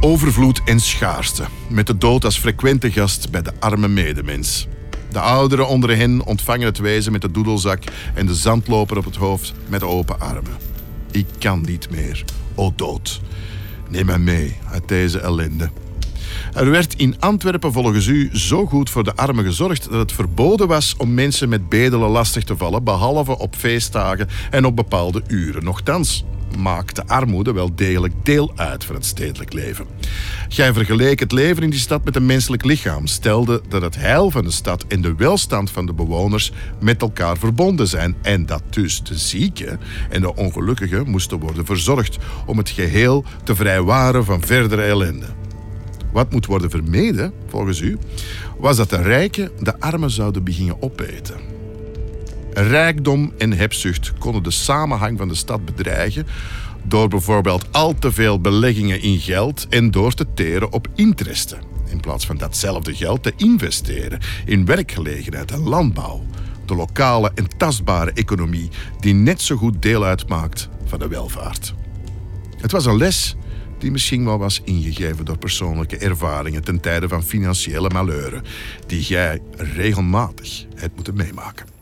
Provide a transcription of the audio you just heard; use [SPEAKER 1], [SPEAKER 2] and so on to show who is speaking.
[SPEAKER 1] Overvloed en schaarste, met de dood als frequente gast bij de arme medemens. De ouderen onder hen ontvangen het wezen met de doedelzak en de zandloper op het hoofd met open armen. Ik kan niet meer, o dood. Neem mij mee uit deze ellende. Er werd in Antwerpen volgens u zo goed voor de armen gezorgd dat het verboden was om mensen met bedelen lastig te vallen, behalve op feestdagen en op bepaalde uren. Nochtans maakt de armoede wel degelijk deel uit van het stedelijk leven. Gij vergeleek het leven in die stad met een menselijk lichaam, stelde dat het heil van de stad en de welstand van de bewoners met elkaar verbonden zijn en dat dus de zieken en de ongelukkigen moesten worden verzorgd om het geheel te vrijwaren van verdere ellende. Wat moet worden vermeden, volgens u, was dat de rijken de armen zouden beginnen opeten. Rijkdom en hebzucht konden de samenhang van de stad bedreigen door bijvoorbeeld al te veel beleggingen in geld en door te teren op interesten. In plaats van datzelfde geld te investeren in werkgelegenheid en landbouw. De lokale en tastbare economie die net zo goed deel uitmaakt van de welvaart. Het was een les die misschien wel was ingegeven door persoonlijke ervaringen ten tijde van financiële malheuren, die jij regelmatig hebt moeten meemaken.